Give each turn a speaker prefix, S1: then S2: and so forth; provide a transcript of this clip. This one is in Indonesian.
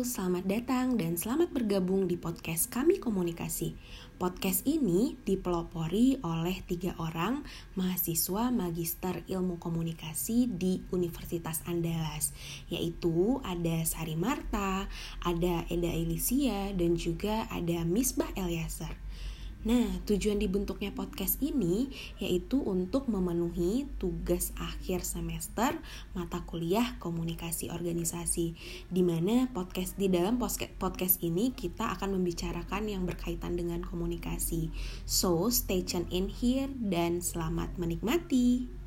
S1: selamat datang dan selamat bergabung di podcast Kami Komunikasi. Podcast ini dipelopori oleh tiga orang mahasiswa Magister Ilmu Komunikasi di Universitas Andalas, yaitu ada Sari Marta, ada Eda Elisia, dan juga ada Misbah Eliasar. Nah, tujuan dibentuknya podcast ini yaitu untuk memenuhi tugas akhir semester mata kuliah komunikasi organisasi. Di mana podcast di dalam podcast ini kita akan membicarakan yang berkaitan dengan komunikasi. So, stay tune in here dan selamat menikmati.